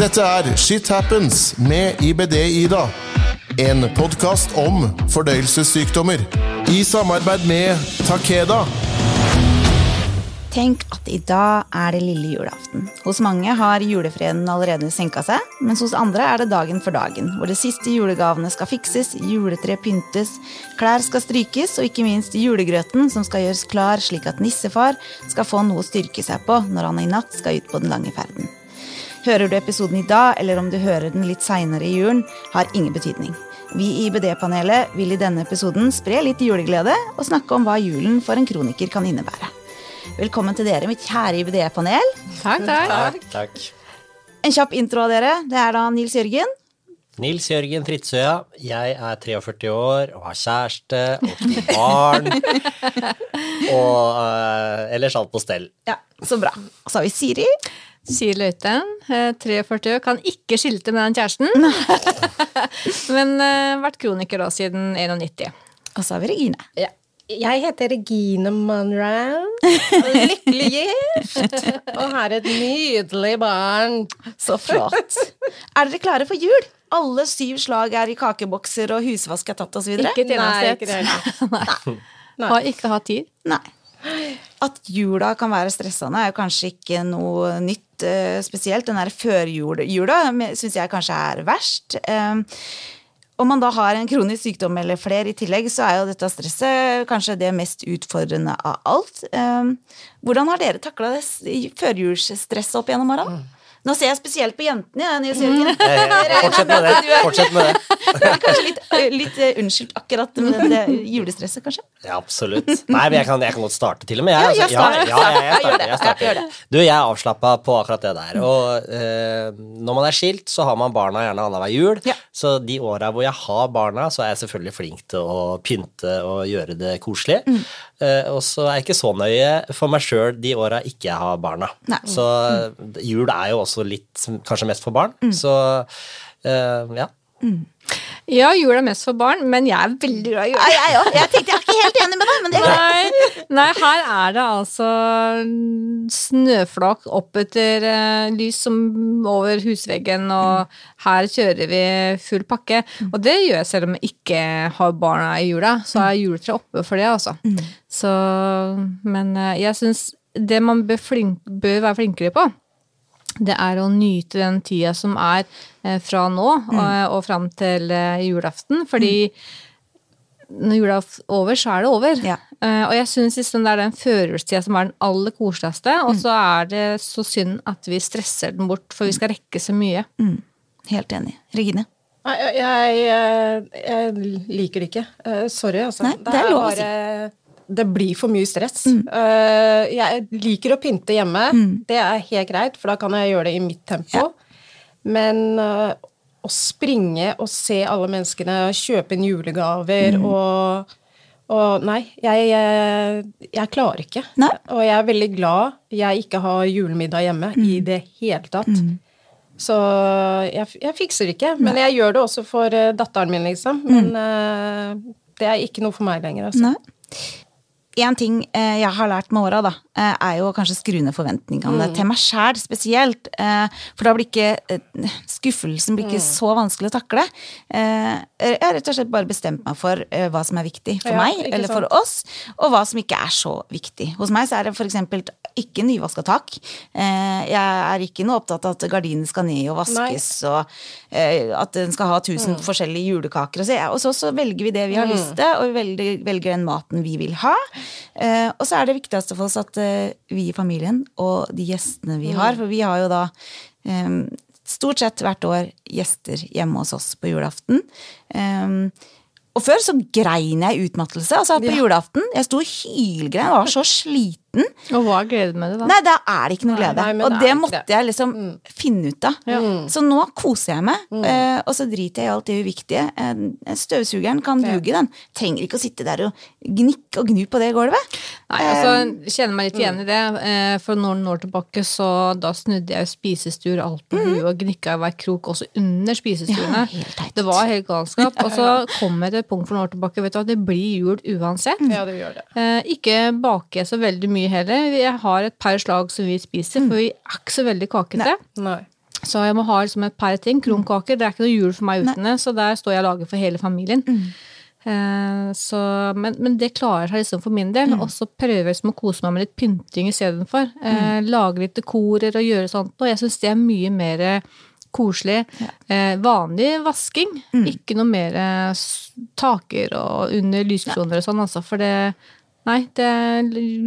Dette er Shit Happens med IBD-Ida. En podkast om fordøyelsessykdommer. I samarbeid med Takeda. Tenk at i dag er det lille julaften. Hos mange har julefreden allerede senka seg, mens hos andre er det dagen for dagen, hvor de siste julegavene skal fikses, juletre pyntes, klær skal strykes, og ikke minst julegrøten som skal gjøres klar slik at nissefar skal få noe å styrke seg på når han i natt skal ut på den lange ferden. Hører du episoden i dag, eller om du hører den litt seinere i julen, har ingen betydning. Vi i IBD-panelet vil i denne episoden spre litt juleglede og snakke om hva julen for en kroniker kan innebære. Velkommen til dere, mitt kjære IBD-panel. Takk, takk. Takk, takk. En kjapp intro av dere. Det er da Nils Jørgen. Nils Jørgen Fritzøya. Jeg er 43 år og har kjæreste og to barn. og uh, ellers alt på stell. Ja, Så bra. Og så har vi Siri. Sier Løiten, eh, 43 år, kan ikke skilte med den kjæresten. Men uh, vært kroniker da siden 91. Og så har vi Regine. Ja. Jeg heter Regine Monroe. Lykkelig gift. Og har et nydelig barn. Så flott. er dere klare for jul? Alle syv slag er i kakebokser, og husvask er tatt osv.? Ikke et Nei, eneste ikke det hele et. Har ikke hatt tid. Nei. At jula kan være stressende, er jo kanskje ikke noe nytt eh, spesielt. Den der førjula syns jeg kanskje er verst. Eh, om man da har en kronisk sykdom eller flere i tillegg, så er jo dette stresset kanskje det mest utfordrende av alt. Eh, hvordan har dere takla førjulsstresset opp gjennom åra? Nå ser jeg spesielt på jentene. Ja, Nils. Eh, Fortsett med det. Fortsett med det. Kanskje litt, litt eh, unnskyldt akkurat med det julestresset, kanskje? Ja, absolutt. Nei, men jeg kan, jeg kan godt starte til og med. Jeg, altså. ja, ja, ja, jeg starter. Jeg. Du, jeg er avslappa på akkurat det der. Og eh, når man er skilt, så har man barna gjerne annenhver jul. Så de åra hvor jeg har barna, så er jeg selvfølgelig flink til å pynte og gjøre det koselig. Mm. Eh, og så er jeg ikke så nøye for meg sjøl de åra ikke jeg har barna. Nei. Så jul er jo også litt kanskje mest for barn. Mm. Så uh, ja. Ja, jul er mest for barn, men jeg er veldig glad i jul. Jeg òg. Jeg tenkte jeg er ikke helt enig med deg, men det er greit. Nei, nei, her er det altså snøflak opp etter eh, lys som over husveggen, og her kjører vi full pakke. Og det gjør jeg selv om jeg ikke har barna i jula, så er juletreet oppe for det, altså. Så, men uh, jeg syns det man bør, flink, bør være flinkere på, det er å nyte den tida som er eh, fra nå og, og fram til eh, julaften, fordi når jula er over, så er det over. Ja. Eh, og jeg syns liksom det er den førjulstida som er den aller koseligste, og så er det så synd at vi stresser den bort, for vi skal rekke så mye. Helt enig. Regine? Jeg, jeg, eh, jeg liker det ikke. Eh, sorry, altså. Nei, det er lov å si. Det blir for mye stress. Eh, jeg liker å pynte hjemme. Det er helt greit, for da kan jeg gjøre det i mitt tempo. Men uh, å springe og se alle menneskene kjøpe inn julegaver og og nei, jeg, jeg, jeg klarer ikke. Nei. Og jeg er veldig glad jeg ikke har julemiddag hjemme i det hele tatt. Så jeg, jeg fikser det ikke. Men jeg gjør det også for eh, datteren min, liksom. Men uh, det er ikke noe for meg lenger, altså. Nei. En ting eh, jeg har lært med åra, da, eh, er jo kanskje skru ned forventningene til meg sjæl spesielt. Eh, for da blir ikke skuffelsen blir ikke så vanskelig å takle. Jeg har rett og slett bare bestemt meg for hva som er viktig for Ja, meg eller eller for oss, og hva som ikke er så viktig. Hos meg så er det eksempel ikke nyvaska tak. Eh, jeg er ikke noe opptatt av at gardinene skal ned og vaskes, og eh, at den skal ha tusen forskjellige julekaker. Og så, så, velger vi det vi har lyst til, og vi velger, velger den maten vi vil ha. Eh, og så er det viktigste for oss at vi i familien og de gjestene vi har, for vi har jo da stort sett hvert år gjester hjemme hos oss på julaften. Og før så grein jeg utmattelse. Altså på julaften. Jeg sto og hylgrein, var så sliten. Og hva er gleden med det, da? Nei, da er det ikke noe glede. nei, nei, og det det måtte det. jeg liksom finne ut av. Så nå koser jeg meg, mm. og så driter jeg i alt det uviktige. Eh, Støvsugeren kan duge, den. Trenger ikke å sitte der og gnikke og gnu på det gulvet. Nei, altså, jeg kjenner meg litt igjen i det. eh, For noen år tilbake så da snudde jeg spisestuer alt på huet og gnikka i hver krok, også under spisestuene. Ja, det var helt galskap. Og så kom jeg til et punkt for noen år tilbake, vet du hva, det blir jul uansett. Ja, det gjør det. Eh, ikke bake så veldig mye heller. Jeg har et par slag som vi spiser, for vi er ikke så veldig kakete. Nei. Så jeg må ha liksom et par ting. Kronkaker, det er ikke noe jul for meg uten det, så der står jeg og lager for hele familien. Eh, så, men, men det klarer seg liksom for min del. Og så prøver jeg liksom å kose meg med litt pynting istedenfor. Eh, lage litt dekorer og gjøre sånt. Og jeg syns det er mye mer koselig. Eh, vanlig vasking, ikke noe mer eh, taker og under lyskroner og sånn, altså. For det Nei, det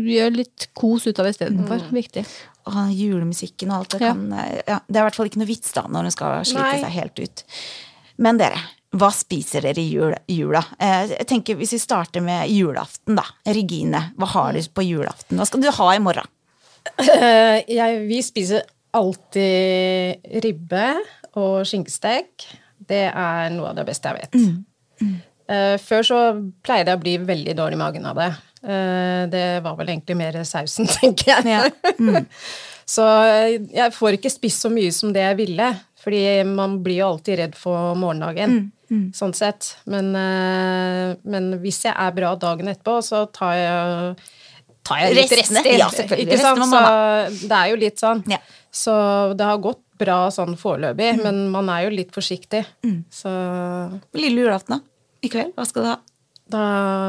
gjør litt kos ut av det istedenfor. Viktig. Og julemusikken og alt det Ja. kan eh, ja, Det er i hvert fall ikke noe vits da når hun skal slite Nei. seg helt ut. Men dere, hva spiser dere i jul, jula? Eh, Jeg tenker Hvis vi starter med julaften, da. Regine, hva har du på julaften? Hva skal du ha i morgen? Uh, jeg, vi spiser alltid ribbe og skinkestek. Det er noe av det beste jeg vet. Eh, før så pleide jeg å bli veldig dårlig i magen av det. Eh, det var vel egentlig mer sausen, tenker jeg. Ja. så eh, jeg får ikke spist så mye som det jeg ville. Fordi man blir jo alltid redd for morgendagen, sånn sett. Men, eh, men hvis jeg er bra dagen etterpå, så tar jeg tar jeg litt rester. Ja, selvfølgelig. Så det er jo litt sånn. Ja. Så det har gått bra sånn foreløpig, Mm. men man er jo litt forsiktig. Så Lille julaften, da? I kveld? Hva skal du ha? da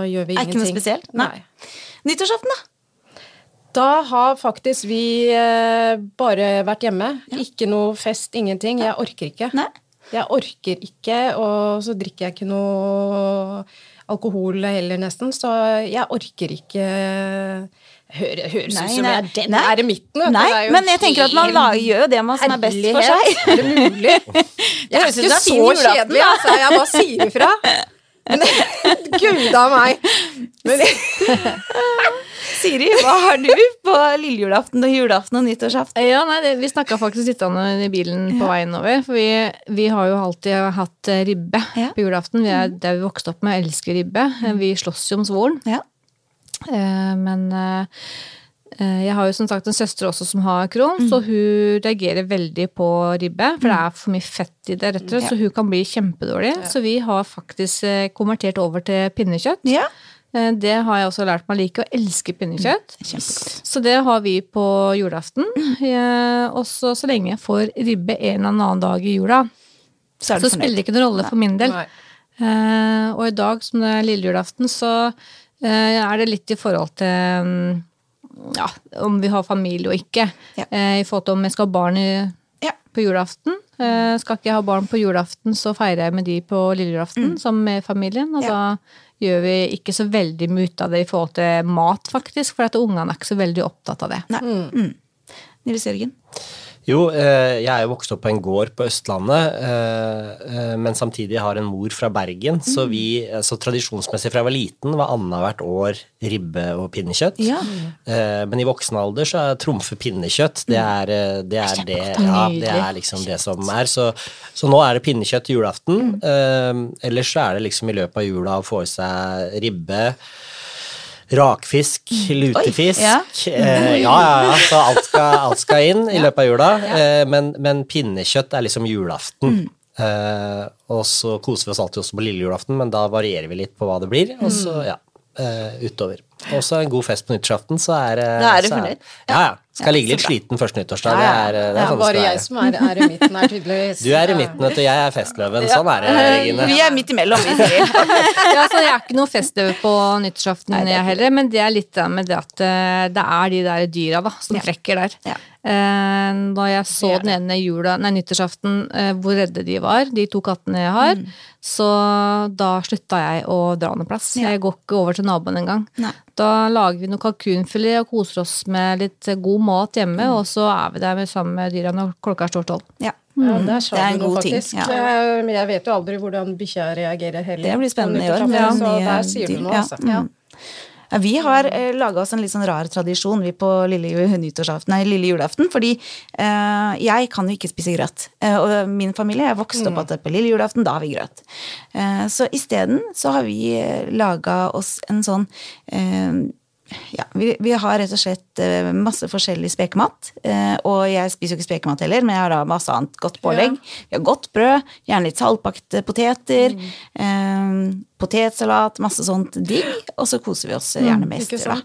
gjør vi ingenting. Er ikke noe spesielt? Nei. Nyttårsaften, da? Da har faktisk vi eh, bare vært hjemme. Ikke noe fest, ingenting. Jeg orker ikke. Nei. Jeg orker ikke, og så drikker jeg ikke noe alkohol heller, nesten. Så jeg orker ikke Hører, høres Nei, ut som jeg er den Nei. i midten. Nei, Det er men jeg tenker at man lager, gjør jo det man som er best for seg. Er det mulig? Jeg er ikke så kjedelig, altså. Jeg bare sier ifra. Men gud a meg. Men Siri, hva har du på lillejulaften og julaften og nyttårsaften? Ja, nei, det, Vi snakka faktisk litt om det i bilen på veien over. For vi, vi har jo alltid hatt eh, ribbe Ja. på julaften. Vi er, det er vi vokste opp med, elsker ribbe. Eh, Vi slåss jo om svoren. Ja. Eh, men eh, jeg har jo som sagt en søster også som har Crohn, så hun reagerer veldig på ribbe. For det er for mye fett i det, rett og slett, så hun kan bli kjempedårlig. Så vi har faktisk eh, konvertert over til pinnekjøtt. Ja. Eh, Det har jeg også lært meg like, å elske pinnekjøtt. Kjempegodt. Så det har vi på julaften. Også Og så lenge jeg får ribbe en eller annen dag i jula, Så så spiller det ikke noen rolle for min del. Eh, og i dag, som det er lille julaften, så eh, er det litt i forhold til mm, ja, om vi har familie og ikke. Ja. Eh, I forhold til om jeg skal ha barn i, Ja. på julaften. Eh, skal ikke jeg ha barn på julaften, så feirer jeg med de på lille julaften, sammen med familien. Og Mm. Ja. da gjør vi ikke så veldig mye ut av det i forhold til mat, faktisk. For at ungene er ikke så veldig opptatt av det. Nei. Mm. Nils Jørgen? Jo, eh, jeg er jo vokst opp på en gård på Østlandet, eh, eh, men samtidig har en mor fra Bergen. Så vi, så tradisjonsmessig fra jeg var liten, var annethvert år ribbe og pinnekjøtt. Ja. Men i voksen alder så er trumfe pinnekjøtt. Det er eh, det, er det, ja, det er liksom det som er. Så, så nå er det pinnekjøtt julaften. Mm. ellers så er det liksom i løpet av jula å få i seg ribbe. Rakfisk, lutefisk ja. Eh, ja, ja, ja. Så alt skal, alt skal inn i løpet av jula. Eh, men, men pinnekjøtt er liksom julaften. Eh, og så koser vi oss alltid også på lille julaften, men da varierer vi litt på hva det blir. Og så, ja, eh, utover. Også en god fest på nyttårsaften, så er eh, Da er du så fornøyd. Ja, ja. Skal ligge litt sliten første nyttårsdag. Det er, det Det er sånn det bare jeg som er, er i midten her, tydeligvis. Du er i midten, vet du. Jeg er festløven. Sånn er det, Regine. Vi er midt imellom, vi sier. ja, så Jeg er ikke noe festløve på nyttårsaften jeg heller, men det er litt med det at eh, det er de der dyra da, som trekker der. Eh, da jeg så er den ene jula, nei, nyttårsaften eh, hvor redde de var, de to kattene jeg har, Mm. så da slutta jeg å dra noen plass. Ja. Jeg går ikke over til naboen engang. Da lager vi noe kalkunfilet og koser oss med litt god mat hjemme, Mm. og så er vi der med sammen med dyra når klokka står tolv. Ja. Ja, det, Det er en god ting, ja. Eh, Men jeg vet jo aldri hvordan bikkja reagerer heller. Det blir spennende i år. Ja. Så der sier du noe, Ja, altså. Ja. Ja, vi har eh, laga oss en litt sånn rar tradisjon vi på lille, nei, lille julaften. Fordi eh, jeg kan jo ikke spise grøt. Eh, og min familie er vokst opp at på lille julaften, da har vi grøt. Eh, så isteden så har vi eh, laga oss en sånn eh, ja, vi, vi har rett og slett eh, masse forskjellig spekemat. Eh, og jeg spiser jo ikke spekemat heller, men jeg har da masse annet godt pålegg. Vi har godt brød, gjerne litt saltbakte poteter. Eh, potetsalat, masse sånt digg, og så koser vi oss gjerne mest. Mm.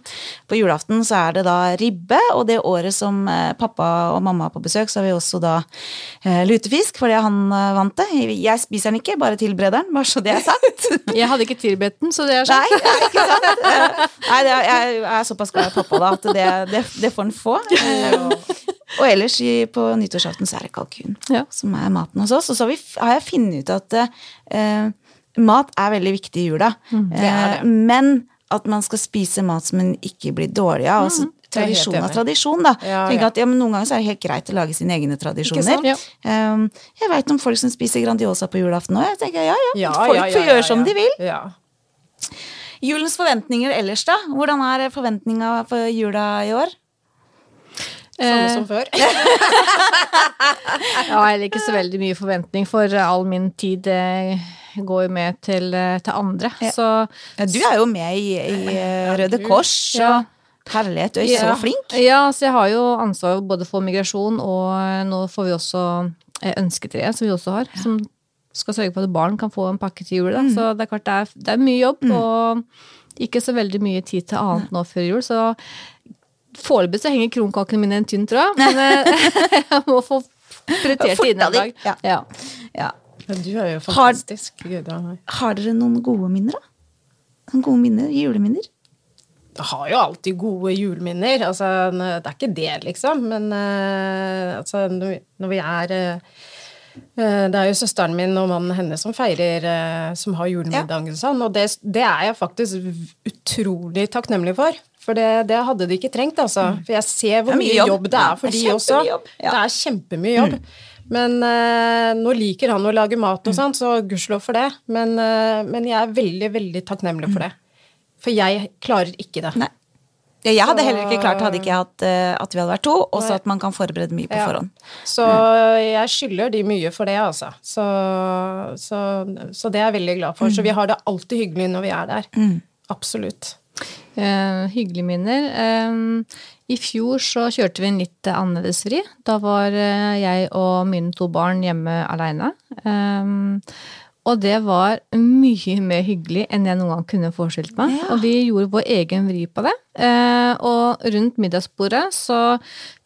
På julaften så er det da ribbe, og det året som eh, pappa og mamma er på besøk, så har vi også da eh, lutefisk, fordi han eh, vant det. Jeg spiser den ikke, bare tilbereder den, bare så det er sagt. Jeg hadde ikke tilbedt den, så det er sånn. nei, ikke sant? Nei, er, jeg er såpass glad i pappa da, at det, det, det får han få. Og ellers på nyttårsaften så er det kalkun Ja. som er maten hos oss. Og så har, vi, har jeg funnet ut at eh, mat er veldig viktig i jula. det er det. Eh, men at man skal spise mat som en ikke blir dårlig av. Altså, Mm, tradisjon av tradisjon, da. Ja, ja. at ja, men Noen ganger så er det helt greit å lage sine egne tradisjoner. Um, jeg veit om folk som spiser Grandiosa på julaften òg. Jeg tenker ja, ja, folk får gjøre som de vil. Ja. Julens forventninger ellers, da? Hvordan er forventninga for jula i år? Samme Eh, som før. Ja, eller ikke så veldig mye forventning, for all min tid eh, går jo med til, eh, til andre. Så Ja, du er jo med i, i eh, Røde Kors og Ja. Herlighet, du er så flink. Ja, så jeg har jo ansvar både for migrasjon, og eh, nå får vi også ønsketreet, som vi også har, som skal sørge for at barn kan få en pakke til jul. Mm. Så det er klart det er, det er mye jobb, og ikke så veldig mye tid til annet nå før jul. Så foreløpig så henger kronkakene mine i en tynn tråd, men jeg må få prioritert det inn en dag. Ja. Ja. Ja. Men du er jo Har- fantastisk. Gud, ja. Har dere noen gode minner, da? Noen gode minner? Juleminner? Jeg har jo alltid gode juleminner. Altså, det er ikke det, liksom. Men uh, altså, når vi, er eh, Det er jo søsteren min og mannen hennes som feirer Som har julemiddag og sånn, og det, det er jeg faktisk utrolig takknemlig for. For det, det hadde de ikke trengt, altså. For jeg ser hvor mye mye jobb. jobb det er for det de også. jobb. Ja. Det er kjempemye jobb. Men eh, nå liker han å lage mat og sånn, så gudskjelov for det. Men, eh, men jeg er veldig, veldig takknemlig for det. For jeg klarer ikke det. Nei. Ja, jeg hadde heller ikke klart hadde ikke jeg hatt eh, at vi hadde vært to, og så at man kan forberede mye på Ja. forhånd. Så jeg skylder de mye for det, altså. Så, så, så det er jeg veldig glad for. Så vi har det alltid hyggelig når vi er der. Absolutt. Uh, hyggelige minner. Eh, I fjor så kjørte vi en litt eh, annerledes vri. Da var eh, jeg og mine to barn hjemme aleine. Um, og det var mye mer hyggelig enn jeg noen gang kunne forestilt meg. Og vi gjorde vår egen vri på det. Eh, og rundt middagsbordet så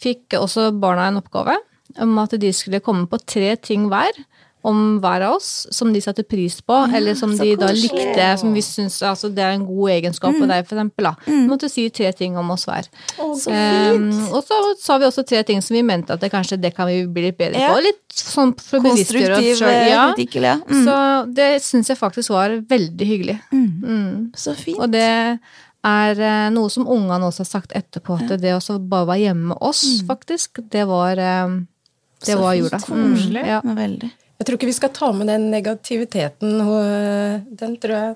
fikk også barna en oppgave om at de skulle komme på tre ting hver om hver av oss som de satte pris på, eller som de da likte, som vi syns altså, det er en god egenskap på deg, for eksempel. Da. Vi måtte si tre ting om oss hver. så Um, og så sa vi også tre ting som vi mente at det kanskje det kan vi bli litt bedre Ja. på. Litt sånn for å bevisstgjøre oss sjøl. Ja. ja. Mm. Så det syns jeg faktisk var veldig hyggelig. Så fint. Og det er eh, noe som ungene også har sagt etterpå, at det å bare være hjemme med oss, faktisk, det var eh, det var jula. Så Koselig. ja. Veldig. Jeg tror ikke vi skal ta med den negativiteten. og Den tror jeg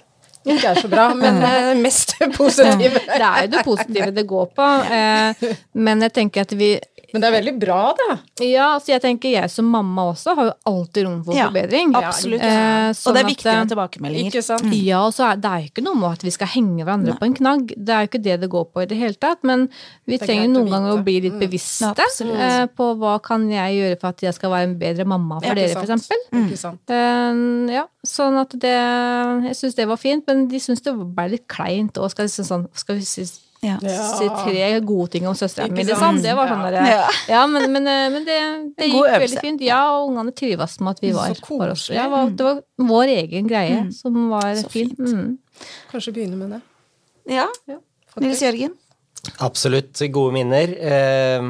ikke er så bra, men eh, mest positive. Det er jo det positive det går på. Eh, men jeg tenker at vi Men det er veldig bra, da. Ja, altså jeg tenker jeg som mamma også har jo alltid rom for Ja, forbedring. absolutt. Eh, og sånn det er viktig med eh, tilbakemeldinger. Ikke sant? Ja, og så er det er jo ikke noe med at vi skal henge hverandre på en knagg. Det er jo ikke det det går på i det hele tatt. Men vi er trenger noen ganger å bli litt Mm. bevisste eh, på hva kan jeg gjøre for at jeg skal være en bedre mamma for Ikke dere, for Mm. eksempel. Ikke sant? Eh, ja, sånn at det Jeg syns det var fint, men de syns det ble litt kleint òg. Skal, liksom sånn, skal vi si, Ja. Ja. si tre gode ting om søstera Ikke mi, liksom? sant? Det var sånn Ja. derre Ja. Ja, men, men, eh, men det, det gikk øvelse. veldig fint. Ja, og ungene trives med at vi var for oss. Ja, det var- vår egen greie som var Så fin. fint. Mm. Kanskje begynne med det. ja. Nils Jørgen? Absolutt gode minner. Eh,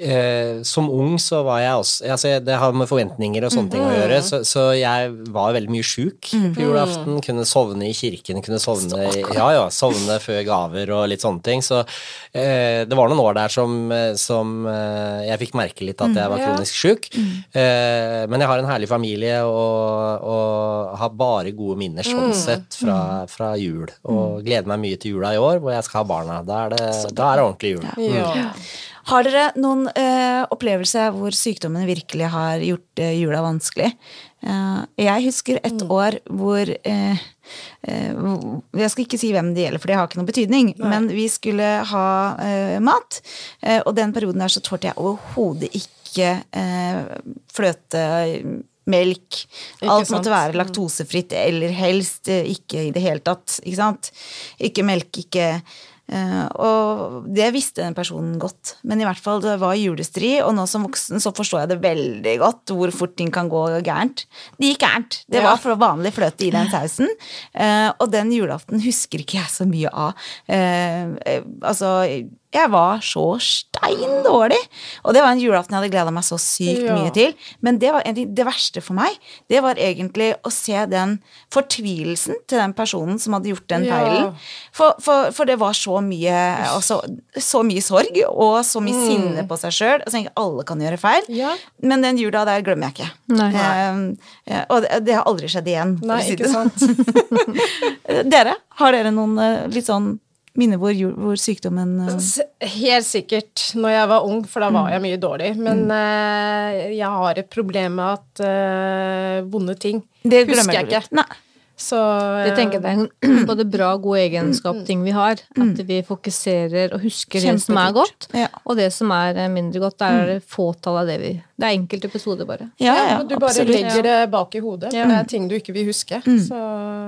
eh, som ung så var jeg også altså Det har med forventninger og sånne ting å gjøre, så, så jeg var veldig mye sjuk på julaften. Kunne sovne i kirken, kunne sovne Ja, ja, sovne før gaver og litt sånne ting. Så eh, det var noen år der som, eh, som eh, jeg fikk merke litt at jeg var kronisk sjuk. Eh, men jeg har en herlig familie og, og har bare gode minner sånn sett fra, fra jul. Og gleder meg mye til jula i år, hvor jeg skal ha barna. Da er det, da er det ordentlig jul. Ja. Har dere noen eh, opplevelser hvor sykdommen virkelig har gjort eh, jula vanskelig? Eh, jeg husker et år hvor Jeg skal ikke si hvem det gjelder, for det har ikke noen betydning. Men vi skulle ha mat, eh, og den perioden der så tålte jeg overhodet ikke eh, fløte melk. Alt sant? måtte være laktosefritt, eller helst ikke i det hele tatt. Ikke sant? Ikke melk, ikke og det visste den personen godt, men i hvert fall det var julestri, og nå som voksen så forstår jeg det veldig godt hvor fort ting kan gå gærent. Det gikk gærent. Det var for vanlig fløte i den sausen, eh, og den julaften husker ikke jeg så mye av. Eh, eh, altså, jeg var så stein dårlig, og det var en julaften jeg hadde gleda meg så sykt Ja. mye til. Men det, var ting, det verste for meg, det var egentlig å se den fortvilelsen til den personen som hadde gjort den Ja. feilen. For, for, for det var så mye altså, Så mye sorg og så mye sinne på seg sjøl. Altså, alle kan gjøre feil, Ja. men den jula der glemmer jeg ikke. Eh, og det, det har aldri skjedd igjen. Nei, ikke sant. dere, har dere noen eh, litt sånn minner hvor, hvor sykdommen eh, Helt sikkert når jeg var ung, for da var jeg mye dårlig. Men eh, jeg har et problem med at eh, vonde ting Det husker jeg ikke. Nei. Så det tenker jeg er en både bra og god egenskap ting vi har. At vi fokuserer og husker det som er godt, Ja. og det som er eh, mindre godt. Det er det fåtall av det vi Det er enkelte episoder, bare. Ja, ja, du bare absolutt. legger det bak i hodet. Ja. Det er ting du ikke vil huske. Så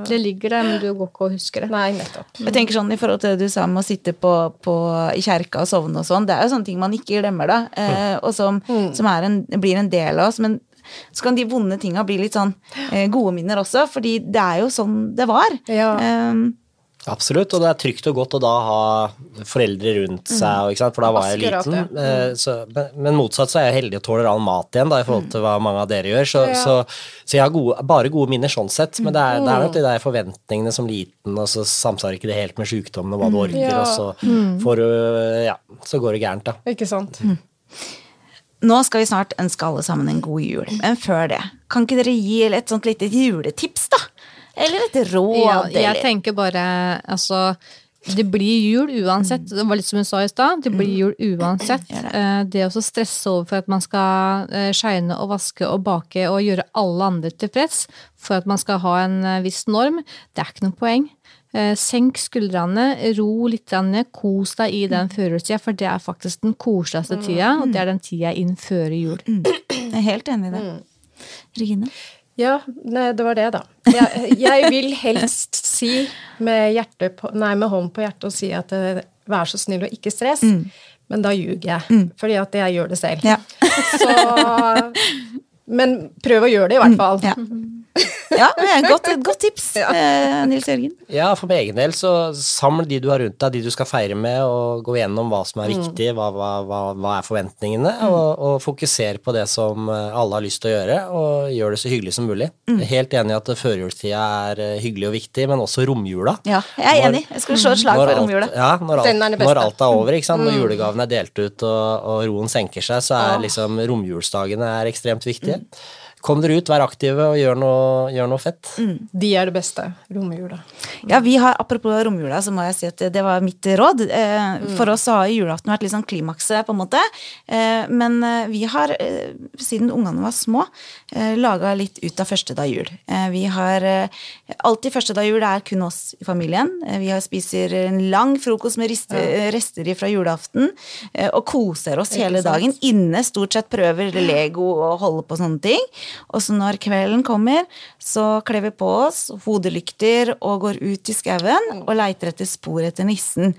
Det ligger der, men du går ikke og husker det. Nei, nettopp. Jeg tenker sånn I forhold til det du sa med å sitte på, på, i kjerka og sovne og sånn, det er jo sånne ting man ikke glemmer, da. Eh, og som, som er en, blir en del av oss. Men så kan de vonde tinga bli litt sånn eh, gode minner også, fordi det er jo sånn det var. Ja. Um, Absolutt, og det er trygt og godt å da ha foreldre rundt seg, og ikke sant? for da var jeg liten. det. Eh, Så, men, motsatt så er jeg heldig og tåler all mat igjen, da, i forhold til hva mange av dere gjør. Så, Ja. så, så jeg har gode, bare gode minner sånn sett, men det er, det er nok de der forventningene som liten, og så samsvarer ikke det helt med sykdommen og hva du orker, Ja. og så, får ja, så går det gærent, da. Ikke sant? Nå skal vi snart ønske alle sammen en god jul, men før det, kan ikke dere gi et sånt lite juletips, da? Eller et råd? Ja, jeg eller? tenker bare altså det blir jul uansett. Det var litt som hun sa i stad. Det blir jul uansett. Det. Eh, å stresse over for at man skal eh, shine og vaske og bake og gjøre alle andre tilfreds for at man skal ha en eh, viss norm, det er ikke noe poeng. Eh, Senk skuldrene, ro litt, ned, kos deg i den førjulstida, for det er faktisk den koseligste tida, og det er den tida inn før jul. Jeg er helt enig i det. Regine? Ja, nei, det var det, da. Jeg, jeg vil helst si med, på, nei, med hånd på hjertet og si at eh, vær så snill og ikke stress. Men da ljuger jeg, fordi at jeg gjør det selv. Ja. Så, men prøv å gjøre det, i hvert fall. Ja. Ja, er et godt, et godt tips, eh, Nils Jørgen. Ja, for min egen del, så saml de du har rundt deg, de du skal feire med, og gå gjennom hva som er viktig, hva, hva, hva, hva er forventningene, og, og fokuser på det som eh, alle har lyst til å gjøre, og gjør det så hyggelig som mulig. Jeg er Helt enig i at førjulstida er eh, hyggelig og viktig, men også romjula. Ja, jeg er enig. Jeg skulle slå et slag for alt- romjula. Ja, når Den er alt, det beste. når alt er over, ikke sant? når julegavene er delt ut og, og roen senker seg, så er liksom romjulsdagene er ekstremt viktige. Kom dere ut, vær aktive og gjør noe, gjør noe fett. De er det beste. Romjula. Ja, vi har, Apropos romjula, så må jeg si at det var mitt råd. Eh, For oss har julaften vært litt sånn klimakset, på en måte. Eh, men eh, vi har, eh, siden ungene var små, eh, laga litt ut av første dag jul. Eh, vi har eh, Alltid første dag jul er kun oss i familien. Eh, vi har spiser en lang frokost med riste, rester fra julaften eh, og koser oss hele dagen. Inne stort sett prøver Lego og holder på sånne ting. Og så når kvelden kommer, så kler vi på oss hodelykter og går ut i skauen og leiter etter spor etter nissen.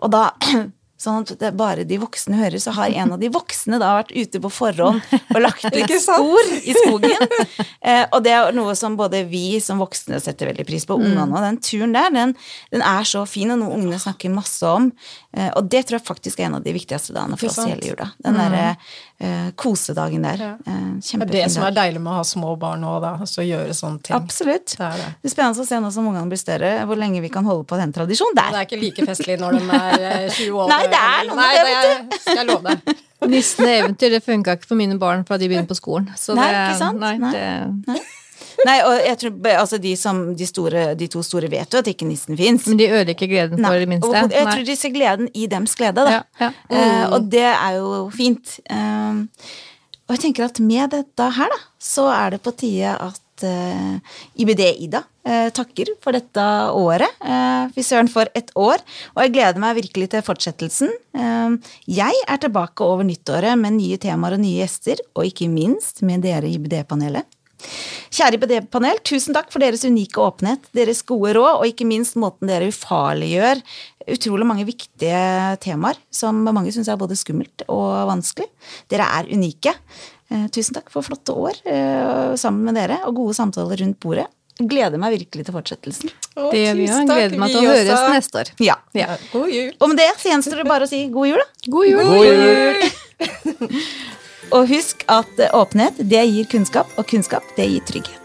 Og da Sånn at det bare de voksne hører, så har en av de voksne da vært ute på forhånd og lagt litt spor i skogen. Eh, og det er noe som både vi som voksne setter veldig pris på, ungene og den turen der, den, den er så fin, og noe ungene snakker masse om. Eh, og det tror jeg faktisk er en av de viktigste dagene for oss i hele jula. Den derre uh, kosedagen der. Ja. Eh, Det er det som er deilig med å ha små barn òg, da. Altså gjøre sånne ting. Absolutt. Det er det. Det er spennende å se nå som ungene blir større, hvor lenge vi kan holde på den tradisjonen der. Det er ikke like festlig når de er eh, 20 år. Nei, det er noe med Nei, det, det skal jeg love deg. Nissen og eventyr det funka ikke for mine barn fra de begynte på skolen. Så Nei, det, ikke sant? Nei, Nei. Det, Nei, og jeg tror altså de, som, de, store, de to store vet jo at ikke nissen fins. men de ødelegger ikke gleden for det minste. Jeg Nei. tror de ser gleden i dems glede, da. Ja, ja. Eh, og det er jo fint. Uh, og jeg tenker at med dette her, da, så er det på tide at eh, IBD-Ida eh, takker for dette året. Uh, Fy søren, for et år. Og jeg gleder meg virkelig til fortsettelsen. Eh, jeg er tilbake over nyttåret med nye temaer og nye gjester, og ikke minst med dere i IBD-panelet. Kjære IBD-panel, tusen takk for deres unike åpenhet, deres gode råd, og ikke minst måten dere ufarliggjør utrolig mange viktige temaer som mange syns er både skummelt og vanskelig. Dere er unike. Eh, tusen takk for flotte år eh, sammen med dere, og gode samtaler rundt bordet. Gleder meg virkelig til fortsettelsen. Å, det gjør vi òg. Gleder meg til å høres neste år. Ja. ja. God jul. Og med det så gjenstår det bare å si god jul, da. God jul. God jul. og husk at åpenhet, det gir kunnskap, og kunnskap, det gir trygghet.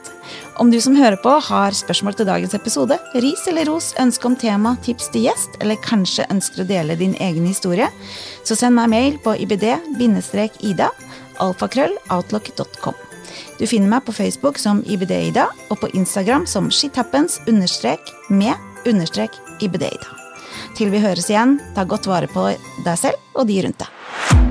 Om du som hører på har spørsmål til dagens episode, ris eller ros, ønske om tema, tips til gjest, eller kanskje ønsker å dele din egen historie, så send meg mail på ibd-ida alfakrølloutlock.com. Du finner meg på Facebook som IBD-Ida, og på Instagram som shithappens understrek med understrek IBD-Ida. Til vi høres igjen, ta godt vare på deg selv og de rundt deg.